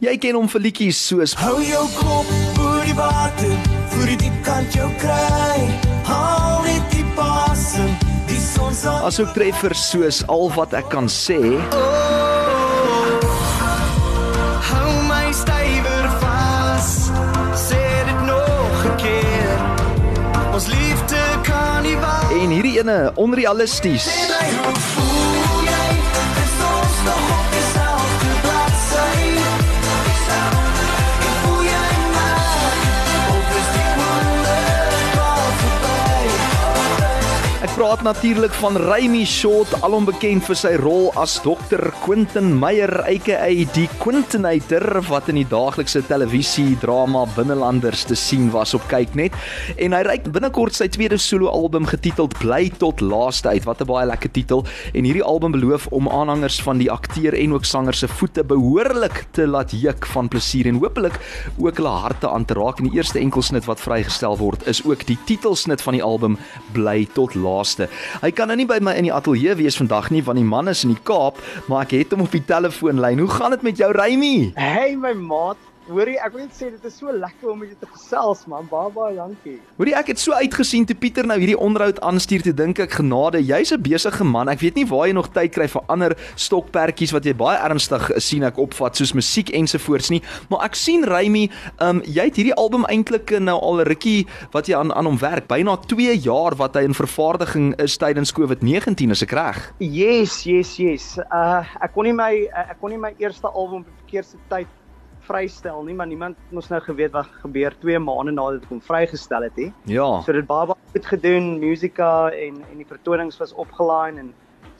Jy ken hom vir liedjies soos Hou jou kop oor die water, voor die diep kant jou kry. Haal net die pasem, die son sal asook treffers soos Al wat ek kan sê hou my stywer vas. Sê dit nog 'n keer. Ons liefde kan nie wag. en hierdie ene onrealisties. Bly, hoe voel praat natuurlik van Remy Short, alom bekend vir sy rol as Dr. Quentin Meyer aka die Quintinator wat in die daaglikse televisie drama Binnelanders te sien was op Kyknet. En hy reik binnekort sy tweede solo-album getiteld Bly tot laaste uit. Wat 'n baie lekker titel. En hierdie album beloof om aanhangers van die akteur en ook sanger se voete behoorlik te laat juk van plesier en hopelik ook hulle harte aan te raak. En die eerste enkelsnit wat vrygestel word is ook die titelsnit van die album Bly tot laaste. Hy kan nou nie by my in die ateljee wees vandag nie want die man is in die Kaap, maar ek het hom op die telefoonlyn. Hoe gaan dit met jou, Remy? Hey my maat, hoorie, ek wil net sê dit is so lekker om met jou te gesels man. Baie baie dankie. Hoorie, ek het so uitgesien toe Pieter nou hierdie onderhoud aanstuur te dink ek genade, jy's 'n besige man. Ek weet nie waar jy nog tyd kry vir ander stokperdjies wat jy baie ernstig eh, sien ek opvat soos musiek ensovoorts nie, maar ek sien Remy, um, jy het hierdie album eintlik nou al 'n rukkie wat jy aan aan hom werk, byna 2 jaar wat hy in vervaardiging is tydens COVID-19, is ek reg? Yes, yes, yes. Uh ek kon nie my uh, ek kon nie my eerste album op die verkeerde tyd vrystel nie, maar niemand het mos nou geweet wat gebeur 2 maande nadat ek hom vrygestel het, hè. Ja. So dit baie baie goed gedoen, musika en en die vertonings was opgelaai en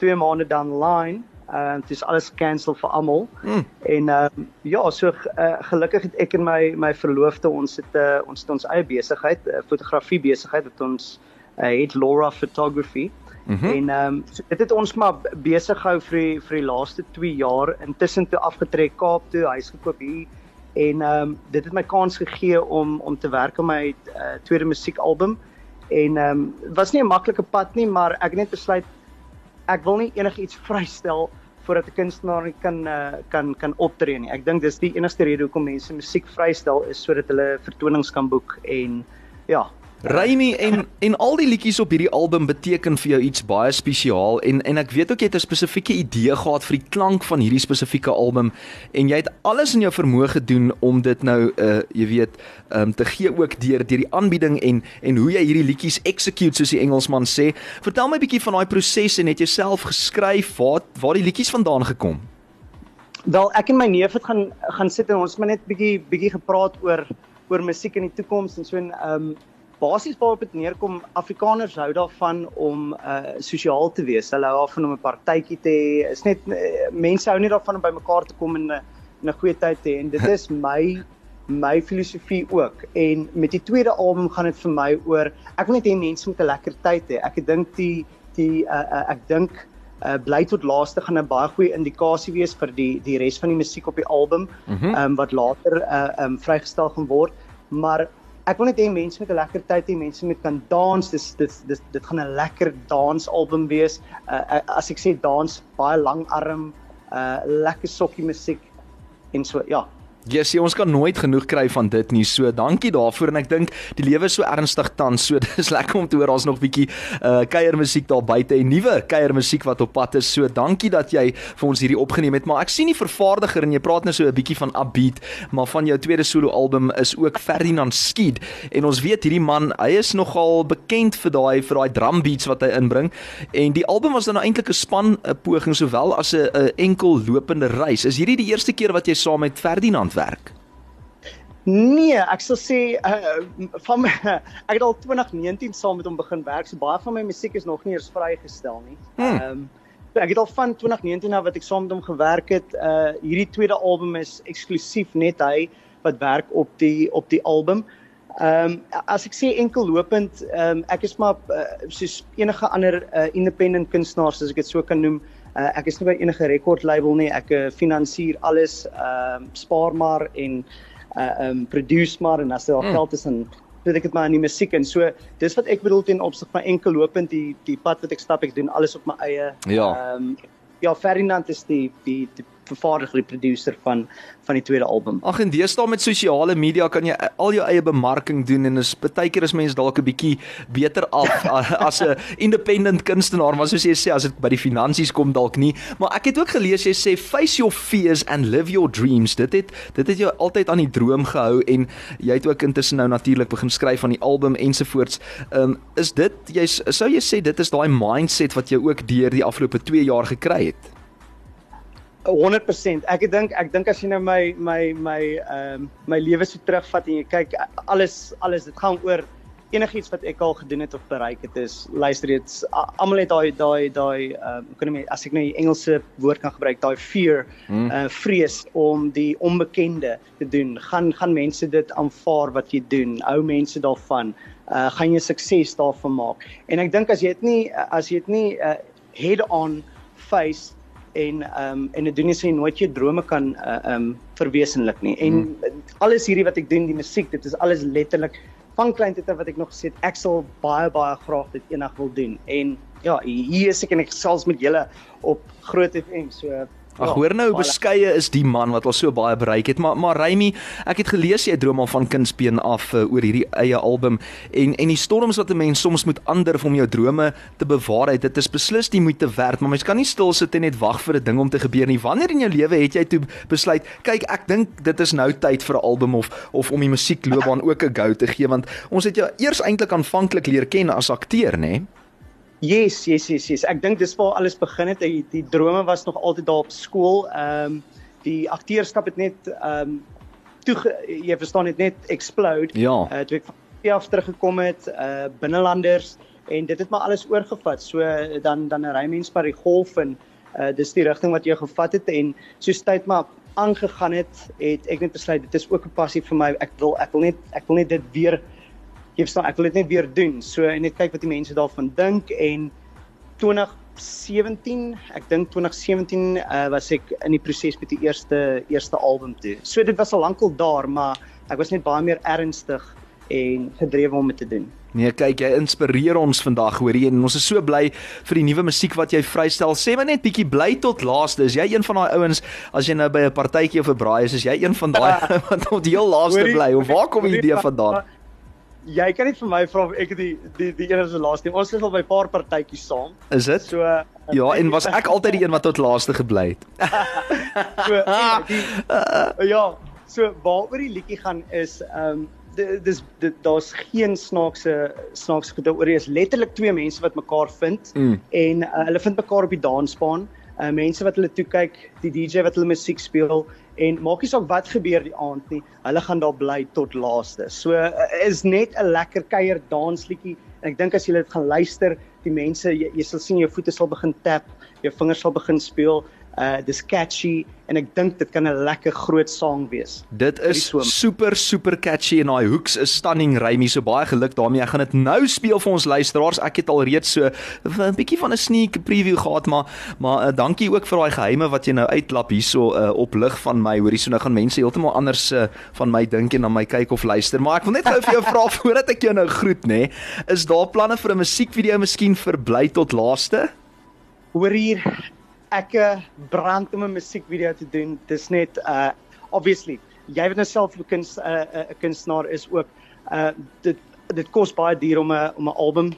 2 maande dan line. Uh dit is alles cancel vir almal. Mm. En ehm uh, ja, so uh, gelukkig het ek en my my verloofde ons het uh, ons het ons eie besigheid, uh, fotografie besigheid wat ons uh, het Laura Photography. Mhm. Mm en ehm um, so dit het ons maar besig gehou vir die, vir die laaste 2 jaar. Intussen toe afgetrek Kaap toe, huis gekoop hier en ehm um, dit het my kans gegee om om te werk aan my uh, tweede musiekalbum. En ehm um, was nie 'n maklike pad nie, maar ek het net besluit ek wil nie enigiets vrystel voordat 'n kunstenaar nie kan uh, kan kan optree nie. Ek dink dis die enigste rede hoekom mense musiek vrystel is sodat hulle vertonings kan boek en ja, Remy en en al die liedjies op hierdie album beteken vir jou iets baie spesiaal en en ek weet ook jy het 'n spesifieke idee gehad vir die klank van hierdie spesifieke album en jy het alles in jou vermoë gedoen om dit nou uh jy weet um te gee ook deur deur die aanbieding en en hoe jy hierdie liedjies execute soos die Engelsman sê. Vertel my 'n bietjie van daai proses en het jy self geskryf waar waar die liedjies vandaan gekom? Wel, ek en my neef het gaan gaan sit en ons het net bietjie bietjie gepraat oor oor musiek in die toekoms en so en ehm um, basies waarop dit neerkom, Afrikaners hou daarvan om uh sosiaal te wees. Hulle hou daarvan om 'n partytjie te hê. Is net uh, mense hou nie daarvan om bymekaar te kom en 'n 'n goeie tyd te hê en dit is my my filosofie ook. En met die tweede album gaan dit vir my oor ek wil net hê mense moet 'n lekker tyd hê. Ek dink die die uh, uh ek dink uh bly tot laaste gaan 'n baie goeie indikasie wees vir die die res van die musiek op die album mm -hmm. um, wat later uh um vrygestel gaan word maar ek wil net hê mense moet 'n lekker tyd hê. Mense moet kan dans. Dis dis dis dit gaan 'n lekker dansalbum wees. Uh, as ek sê dans baie lang arm uh lekker sokkie musiek en so ja Yes, ons kan nooit genoeg kry van dit nie. So dankie daarvoor en ek dink die lewe is so ernstig tans. So dis lekker om te hoor ons nog bietjie uh kuiermusiek daar buite en nuwe kuiermusiek wat op pad is. So dankie dat jy vir ons hierdie opgeneem het. Maar ek sien die vervaardiger en jy praat nou so 'n bietjie van Upbeat, maar van jou tweede solo album is ook Ferdinand Skied en ons weet hierdie man, hy is nogal bekend vir daai vir daai drum beats wat hy inbring. En die album was dan nou eintlik 'n span 'n poging sowel as 'n enkel lopende reis. Is hierdie die eerste keer wat jy saam met Ferdinand werk? Nee, ek sal sê uh van my, ek het al 2019 saam met hom begin werk. So baie van my musiek is nog nie eens vrygestel nie. Hmm. Ehm um, ek het al van 2019 af wat ek saam met hom gewerk het. Uh hierdie tweede album is eksklusief net hy wat werk op die op die album. Ehm um, as ek sê enkel lopend, ehm um, ek is maar uh, soos enige ander uh, independent kunstenaars as ek dit so kan noem. Uh, ek is nie by enige record label nie. Ek uh, finansier alles, ehm um, spaar maar en uh um produce maar en as daar Mm. geld is dan doen ek dit maar in die musiek en so dis wat ek bedoel ten opsig van enkel lopend die die pad wat ek stap ek doen alles op my eie Ja. um ja Ferdinand is die die, die vervaardiger, die producer van van die tweede album. Ag en deesdae met sosiale media kan jy al jou eie bemarking doen en is baie keer is mense dalk 'n bietjie beter af as 'n independent kunstenaar, maar soos jy sê as dit by die finansies kom dalk nie. Maar ek het ook gelees jy sê face your fears and live your dreams. Dit het dit het jou altyd aan die droom gehou en jy het ook intussen nou natuurlik begin skryf aan die album ensovoorts. Ehm um, is dit jy sou jy sê dit is daai mindset wat jy ook deur die afgelope 2 jaar gekry het? 100%. Ek dink ek dink as jy nou my my my ehm um, my lewe so terugvat en jy kyk alles alles dit gaan oor enigiets wat ek al gedoen het of bereik het is luister dit almal het daai daai daai ehm um, kan ek as ek nou die Engelse woord kan gebruik daai fear hmm. uh vrees om die onbekende te doen. Gaan gaan mense dit aanvaar wat jy doen? Hou mense daarvan? Uh gaan jy sukses daarvan maak? En ek dink as jy dit nie as jy dit nie uh, head on face en ehm um, en dit doen nie sê nooit jou drome kan uh, ehm uh, um, verwesenlik nie. En hmm. alles hierdie wat ek doen, die musiek, dit is alles letterlik van kleintyd af wat ek nog gesê het ek sal baie baie graag dit eendag wil doen. En ja, hier is ek en ek gesels met julle op Groot FM. So Ag ja, hoor nou hoe beskeie is die man wat al so baie bereik het. Maar maar Remy ek het gelees jy droom al van kindsbeen af uh, oor hierdie eie album en en die storms wat 'n mens soms moet ander om jou drome te bewaarheid dit is beslis die moeite werd maar mens kan nie stil sit en net wag vir 'n ding om te gebeur nie. Wanneer in jou lewe het jy toe besluit kyk ek dink dit is nou tyd vir 'n album of of om die musiekloopbaan ook 'n go te gee want ons het jou eers eintlik aanvanklik leer ken as akteur nê nee? Yes, yes, yes, yes. Ek dink dis waar alles begin het. Die, die drome was nog altyd daar op skool. Ehm um, die akteurskap het net ehm um, toe jy verstaan het net explode. Ja. Uh, toe ek van af teruggekom het, uh binnelanders en dit het maar alles oorgevat. So dan dan ry mens by die golf en uh dis die rigting wat jy gevat het en soos tyd maar aangegaan het, het ek net besluit dit is ook 'n passie vir my. Ek wil ek wil net ek wil net dit weer jy verstaan ek wil dit net weer doen so en net kyk wat die mense daarvan dink en 2017 ek dink 2017 uh, was ek in die proses met die eerste eerste album toe so dit was al lankal daar maar ek was net baie meer ernstig en gedrewe om dit te doen. Nee, kyk, jy inspireer ons vandag, hoor jy, en ons is so bly vir die nuwe musiek wat jy vrystel. Sê maar net bietjie bly tot laaste. Is jy een van daai ouens as jy nou by 'n partytjie of 'n braai is, is jy een van daai wat tot heel laaste bly? Of waar kom die idee vandaan? Jy kan nie vir my vra of ek die die die een is die laaste nie. Ons is al by 'n paar partytjies saam. Is dit? So uh, Ja, en was ek altyd die een wat tot laaste gebly het. so die, uh, ja, so waaroor die liedjie gaan is ehm um, dis daar's geen snaakse snaakse gedoe oor is letterlik twee mense wat mekaar vind mm. en uh, hulle vind mekaar op die dansbaan uh, mense wat hulle toe kyk, die DJ wat hulle musiek speel en maak nie saak wat gebeur die aand nie, hulle gaan daar bly tot laaste. So uh, is net 'n lekker kuier dansliedjie. Ek dink as jy dit gaan luister, die mense jy, jy sal sien jou voete sal begin tap, jou vingers sal begin speel uh dis catchy en ek dink dit kan 'n lekker groot sang wees. Dit is super super catchy en daai hooks is stunning Remy so baie geluk daarmee. Ek gaan dit nou speel vir ons luisteraars. Ek het al reeds so 'n bietjie van 'n sneak preview gehad maar maar uh, dankie ook vir daai geheime wat jy nou uitklap hierso uh, op lig van my. Hoorie so nou gaan mense heeltemal anders uh, van my dink en na my kyk of luister. Maar ek wil net gou vir jou vra voordat ek jou nou groet nê. Nee, is daar planne vir 'n musiekvideo miskien vir bly tot laaste? Hoor hier ek eh, brand om 'n musiekvideo te doen. Dis net uh obviously, jy weet nou self 'n kunst 'n uh, 'n kunstenaar is ook uh dit dit kos baie duur om 'n om 'n album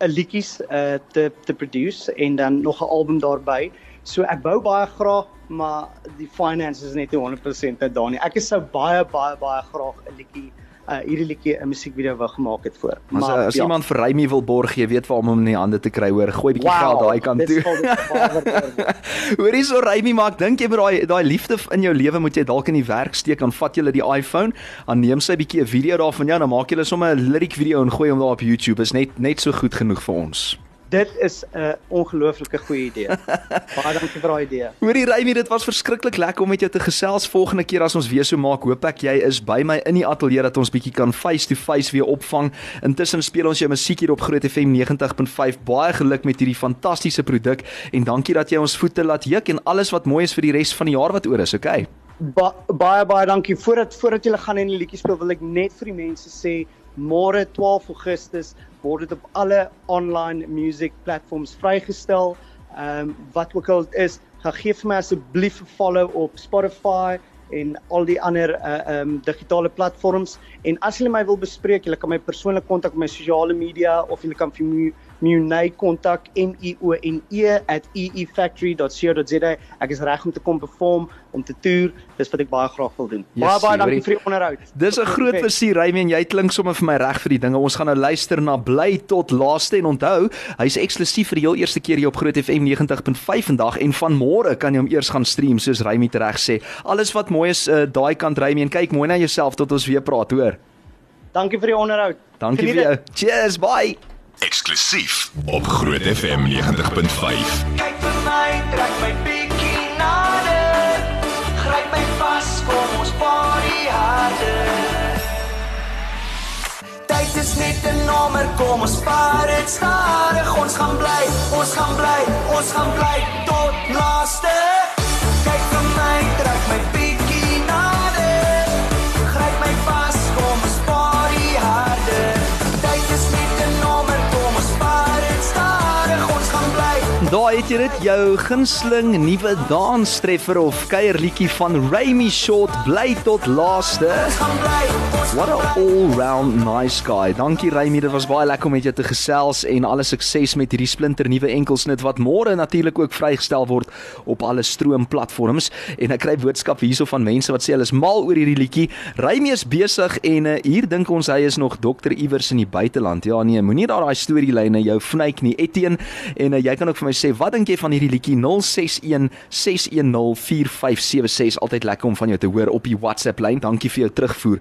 'n liedjies uh te te produce en dan nog 'n album daarbey. So ek bou baie graag, maar die finances is net nie 100% daar nie. Ek is sou baie baie baie graag 'n liedjie uh hierdie liedjie 'n musiekvideo wou gemaak het voor. Maar as, as ja. iemand vir Remy wil borg, jy weet waar om hom in die hande te kry, hoor, gooi bietjie wow, geld daai kant toe. Hoorie so Remy, maar ek dink jy met daai daai liefde in jou lewe moet jy dalk in die werk steek, dan vat jy die iPhone, dan neem sy bietjie 'n video daarvan jou, dan maak jy sommer 'n lyric video en gooi hom daar op YouTube. Is net net so goed genoeg vir ons. Dit is 'n ongelooflike goeie idee. Baie dankie vir daai idee. Hoorie Remy, dit was verskriklik lekker om met jou te gesels. Volgende keer as ons weer so maak, hoop ek jy is by my in die ateljee dat ons bietjie kan face to face weer opvang. Intussen speel ons jou musiek hier op Groot FM 90.5. Baie geluk met hierdie fantastiese produk en dankie dat jy ons voete laat juk en alles wat mooi is vir die res van die jaar wat oor is, okay? Ba baie baie dankie. Voordat voordat jy gaan en die liedjie speel, wil ek net vir die mense sê môre 12 Augustus word dit op alle online music platforms vrygestel. Ehm um, wat ook al is, gaan gee vir my asseblief 'n follow op Spotify en al die ander uh um digitale platforms en as julle my wil bespreek, julle kan my persoonlik kontak op my sosiale media of julle kan vir my Munay kontak M U O N E @eefactory.co.za. Ek is reg om te kom perform, om te toer. Dis wat ek baie graag wil doen. Yes, baie baie dankie vir die onderhoud. Dis 'n groot plesier, en jy klink sommer vir my reg vir die dinge. Ons gaan nou luister na Bly tot laaste en onthou, hy's eksklusief vir die heel eerste keer hier op Groot FM 90.5 vandag en van môre kan jy hom eers gaan stream soos Remy tereg sê. Alles wat mooi is, uh, daai kant en kyk mooi na jouself tot ons weer praat, hoor. Dankie vir die onderhoud. Dankie Geniet vir jou. Cheers, bye. Eksklusief op Groot FM 90.5. Kyk vir my, trek my bietjie nader. Gryp my vas, kom ons party harder. Tyd is net 'n nommer, kom ons vaar dit stadig. Ons gaan bly, ons gaan bly, ons gaan bly tot laaste. Daar het jy dit, jou gunsteling nuwe danstreffer of kuierliedjie van Remy Short bly tot laaste. What a all-round nice guy. Dankie Remy, dit was baie lekker om met jou te gesels en alle sukses met hierdie splinter nuwe enkelsnit wat môre natuurlik ook vrygestel word op alle stroomplatforms en ek kry boodskappe hierso van mense wat sê hulle is mal oor hierdie liedjie. Remy is besig en uh, hier dink ons hy is nog dokter iewers in die buiteland. Ja nee, moenie daar daai storielyne jou vnyk nie. Etienne en uh, jy kan ook vir my sê wat dink jy van hierdie liedjie 061 610 4576 altyd lekker om van jou te hoor op die WhatsApp lyn. Dankie vir jou terugvoer.